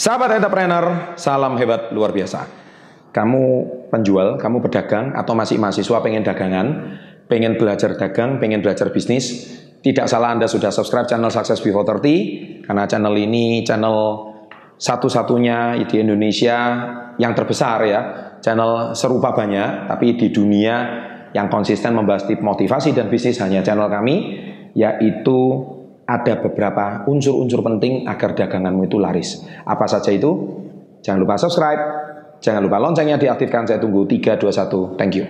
Sahabat entrepreneur, salam hebat luar biasa. Kamu penjual, kamu pedagang, atau masih mahasiswa pengen dagangan, pengen belajar dagang, pengen belajar bisnis, tidak salah Anda sudah subscribe channel Success Before 30, karena channel ini channel satu-satunya di Indonesia yang terbesar ya. Channel serupa banyak, tapi di dunia yang konsisten membahas tip motivasi dan bisnis hanya channel kami, yaitu ada beberapa unsur-unsur penting agar daganganmu itu laris. Apa saja itu? Jangan lupa subscribe, jangan lupa loncengnya diaktifkan. Saya tunggu 3, 2, 1. Thank you.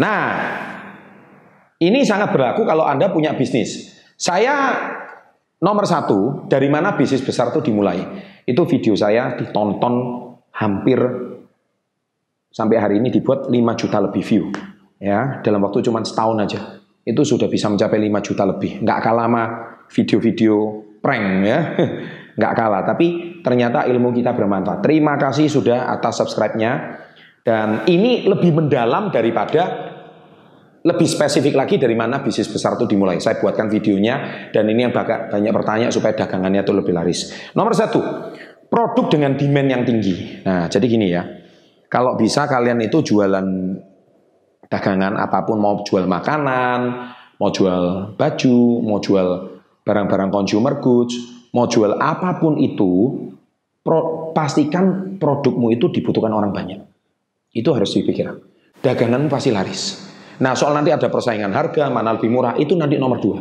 Nah, ini sangat berlaku kalau Anda punya bisnis. Saya nomor satu, dari mana bisnis besar itu dimulai? Itu video saya ditonton hampir sampai hari ini dibuat 5 juta lebih view. Ya, dalam waktu cuma setahun aja. Itu sudah bisa mencapai 5 juta lebih. Nggak kalah sama video-video prank ya. Nggak kalah, tapi ternyata ilmu kita bermanfaat. Terima kasih sudah atas subscribe-nya. Dan ini lebih mendalam daripada lebih spesifik lagi dari mana bisnis besar itu dimulai. Saya buatkan videonya dan ini yang banyak pertanyaan supaya dagangannya itu lebih laris. Nomor satu, produk dengan demand yang tinggi. Nah, jadi gini ya, kalau bisa kalian itu jualan dagangan apa pun, mau jual makanan, mau jual baju, mau jual barang-barang consumer goods, mau jual apa pun itu, pro, pastikan produkmu itu dibutuhkan orang banyak. Itu harus dipikirkan. Dagangan pasti laris. Nah soal nanti ada persaingan harga, mana lebih murah, itu nanti nomor dua.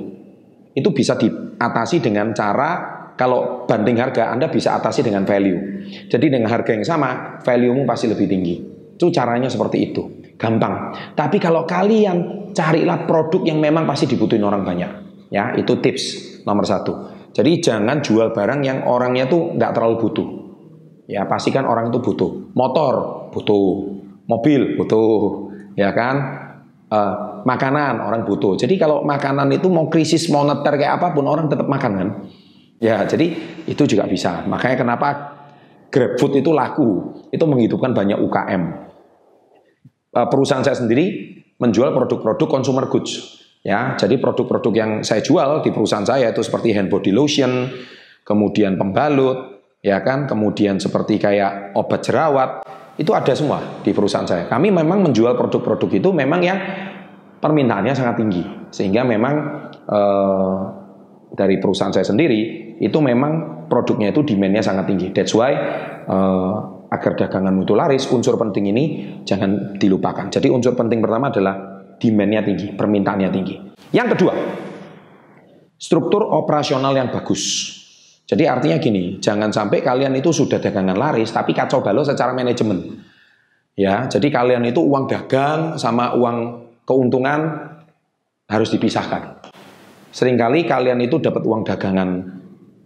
Itu bisa diatasi dengan cara kalau banding harga Anda bisa atasi dengan value. Jadi dengan harga yang sama, value-mu pasti lebih tinggi. Itu caranya seperti itu. Gampang. Tapi kalau kalian carilah produk yang memang pasti dibutuhin orang banyak. Ya, itu tips nomor satu. Jadi jangan jual barang yang orangnya tuh nggak terlalu butuh. Ya, pastikan orang itu butuh. Motor butuh, mobil butuh, ya kan? Uh, makanan orang butuh. Jadi kalau makanan itu mau krisis moneter kayak apa pun orang tetap makan kan. Ya, jadi itu juga bisa. Makanya kenapa GrabFood itu laku. Itu menghidupkan banyak UKM. Uh, perusahaan saya sendiri menjual produk-produk consumer goods. Ya, jadi produk-produk yang saya jual di perusahaan saya itu seperti hand body lotion, kemudian pembalut, ya kan, kemudian seperti kayak obat jerawat, itu ada semua di perusahaan saya. Kami memang menjual produk-produk itu memang yang permintaannya sangat tinggi. Sehingga memang eh, dari perusahaan saya sendiri itu memang produknya itu demandnya sangat tinggi. That's why eh, agar dagangan itu laris, unsur penting ini jangan dilupakan. Jadi unsur penting pertama adalah demandnya tinggi, permintaannya tinggi. Yang kedua, struktur operasional yang bagus. Jadi artinya gini, jangan sampai kalian itu sudah dagangan laris tapi kacau balau secara manajemen. Ya, jadi kalian itu uang dagang sama uang keuntungan harus dipisahkan. Seringkali kalian itu dapat uang dagangan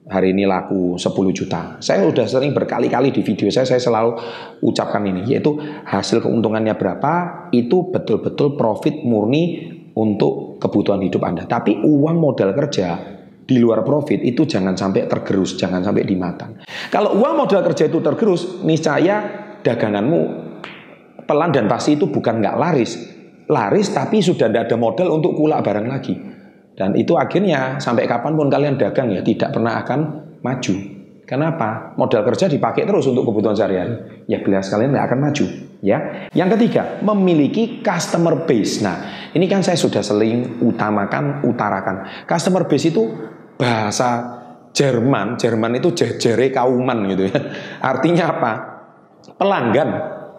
hari ini laku 10 juta. Saya sudah sering berkali-kali di video saya saya selalu ucapkan ini yaitu hasil keuntungannya berapa itu betul-betul profit murni untuk kebutuhan hidup Anda. Tapi uang modal kerja di luar profit itu jangan sampai tergerus, jangan sampai dimakan. Kalau uang modal kerja itu tergerus, niscaya daganganmu pelan dan pasti itu bukan nggak laris, laris tapi sudah tidak ada modal untuk kulak barang lagi. Dan itu akhirnya sampai kapan pun kalian dagang ya tidak pernah akan maju. Kenapa? Modal kerja dipakai terus untuk kebutuhan sehari-hari. Ya bila sekalian nggak akan maju. Ya. Yang ketiga, memiliki customer base. Nah, ini kan saya sudah sering utamakan, utarakan. Customer base itu bahasa Jerman, Jerman itu jejere kauman gitu ya. Artinya apa? Pelanggan,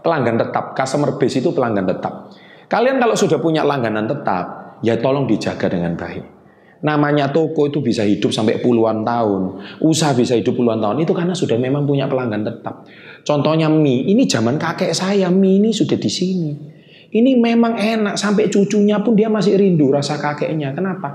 pelanggan tetap, customer base itu pelanggan tetap. Kalian kalau sudah punya langganan tetap, ya tolong dijaga dengan baik. Namanya toko itu bisa hidup sampai puluhan tahun, usaha bisa hidup puluhan tahun itu karena sudah memang punya pelanggan tetap. Contohnya mie, ini zaman kakek saya mie ini sudah di sini. Ini memang enak sampai cucunya pun dia masih rindu rasa kakeknya. Kenapa?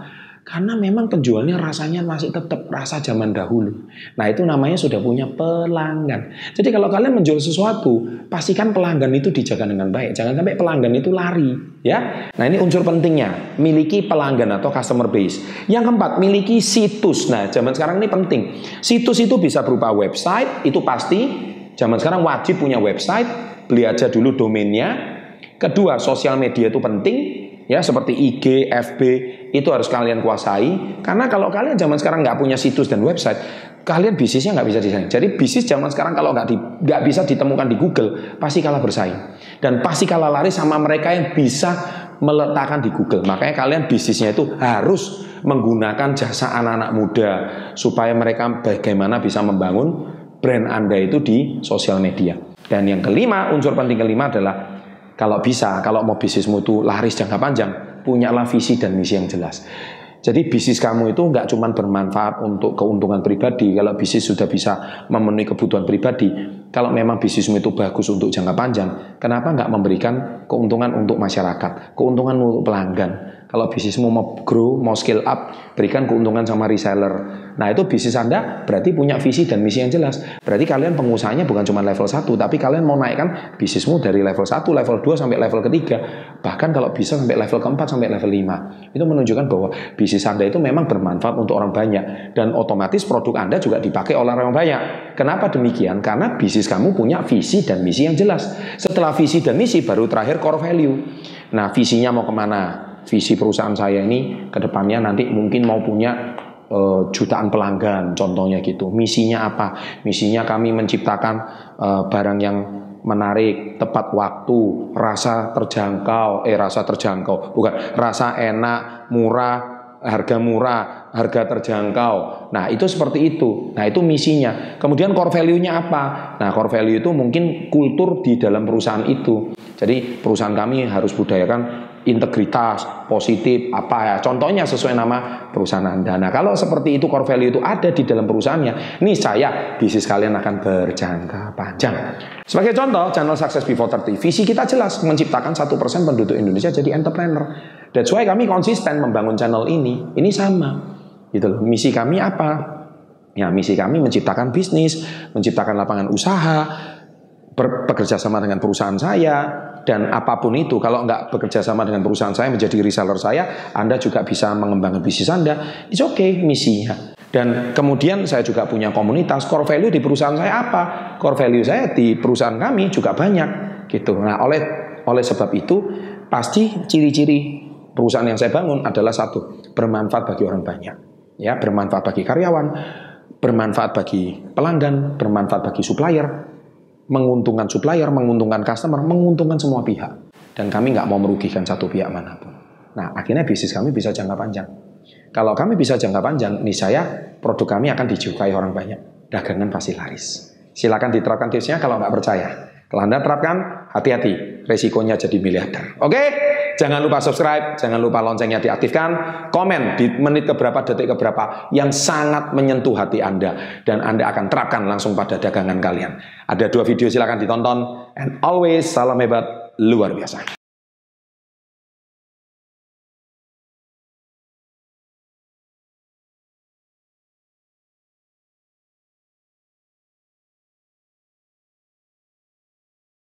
Karena memang penjualnya rasanya masih tetap rasa zaman dahulu. Nah itu namanya sudah punya pelanggan. Jadi kalau kalian menjual sesuatu, pastikan pelanggan itu dijaga dengan baik. Jangan sampai pelanggan itu lari. ya. Nah ini unsur pentingnya, miliki pelanggan atau customer base. Yang keempat, miliki situs. Nah zaman sekarang ini penting. Situs itu bisa berupa website, itu pasti. Zaman sekarang wajib punya website, beli aja dulu domainnya. Kedua, sosial media itu penting, ya seperti IG, FB itu harus kalian kuasai. Karena kalau kalian zaman sekarang nggak punya situs dan website kalian bisnisnya nggak bisa desain. Jadi bisnis zaman sekarang kalau nggak di, nggak bisa ditemukan di Google pasti kalah bersaing. Dan pasti kalah lari sama mereka yang bisa meletakkan di Google. Makanya kalian bisnisnya itu harus menggunakan jasa anak-anak muda supaya mereka bagaimana bisa membangun brand anda itu di sosial media. Dan yang kelima unsur penting kelima adalah kalau bisa, kalau mau bisnismu itu laris jangka panjang, punyalah visi dan misi yang jelas. Jadi bisnis kamu itu nggak cuma bermanfaat untuk keuntungan pribadi. Kalau bisnis sudah bisa memenuhi kebutuhan pribadi, kalau memang bisnismu itu bagus untuk jangka panjang, kenapa nggak memberikan keuntungan untuk masyarakat, keuntungan untuk pelanggan? Kalau bisnismu mau grow, mau scale up, berikan keuntungan sama reseller. Nah itu bisnis Anda berarti punya visi dan misi yang jelas. Berarti kalian pengusahanya bukan cuma level 1, tapi kalian mau naikkan bisnismu dari level 1, level 2 sampai level ketiga. Bahkan kalau bisa sampai level keempat sampai level 5. Itu menunjukkan bahwa bisnis Anda itu memang bermanfaat untuk orang banyak. Dan otomatis produk Anda juga dipakai oleh orang banyak. Kenapa demikian? Karena bisnis kamu punya visi dan misi yang jelas. Setelah visi dan misi baru terakhir core value. Nah visinya mau ke mana? Visi perusahaan saya ini ke depannya nanti mungkin mau punya uh, jutaan pelanggan contohnya gitu. Misinya apa? Misinya kami menciptakan uh, barang yang menarik, tepat waktu, rasa terjangkau, eh rasa terjangkau, bukan rasa enak, murah, harga murah, harga terjangkau. Nah, itu seperti itu. Nah, itu misinya. Kemudian core value-nya apa? Nah, core value itu mungkin kultur di dalam perusahaan itu. Jadi, perusahaan kami harus budayakan integritas, positif, apa ya. Contohnya sesuai nama perusahaan Anda. Nah, kalau seperti itu core value itu ada di dalam perusahaannya, nih saya bisnis kalian akan berjangka panjang. Sebagai contoh, channel Success Before 30, visi kita jelas menciptakan satu persen penduduk Indonesia jadi entrepreneur. That's why kami konsisten membangun channel ini. Ini sama. Gitu loh. Misi kami apa? Ya, misi kami menciptakan bisnis, menciptakan lapangan usaha, bekerja sama dengan perusahaan saya, dan apa pun itu kalau nggak bekerja sama dengan perusahaan saya menjadi reseller saya Anda juga bisa mengembangkan bisnis Anda. It's okay misinya. Dan kemudian saya juga punya komunitas core value di perusahaan saya apa? Core value saya di perusahaan kami juga banyak gitu. Nah oleh oleh sebab itu pasti ciri-ciri perusahaan yang saya bangun adalah satu bermanfaat bagi orang banyak ya. Bermanfaat bagi karyawan bermanfaat bagi pelanggan bermanfaat bagi supplier menguntungkan supplier, menguntungkan customer, menguntungkan semua pihak. Dan kami nggak mau merugikan satu pihak mana pun. Nah, akhirnya bisnis kami bisa jangka panjang. Kalau kami bisa jangka panjang, nih saya produk kami akan disukai orang banyak. Dagangan pasti laris. Silakan diterapkan tipsnya kalau nggak percaya. Kalau Anda terapkan, hati-hati. Resikonya jadi miliarder. Oke? Jangan lupa subscribe, jangan lupa loncengnya diaktifkan, komen di menit keberapa, detik keberapa yang sangat menyentuh hati Anda dan Anda akan terapkan langsung pada dagangan kalian. Ada dua video silakan ditonton and always salam hebat luar biasa.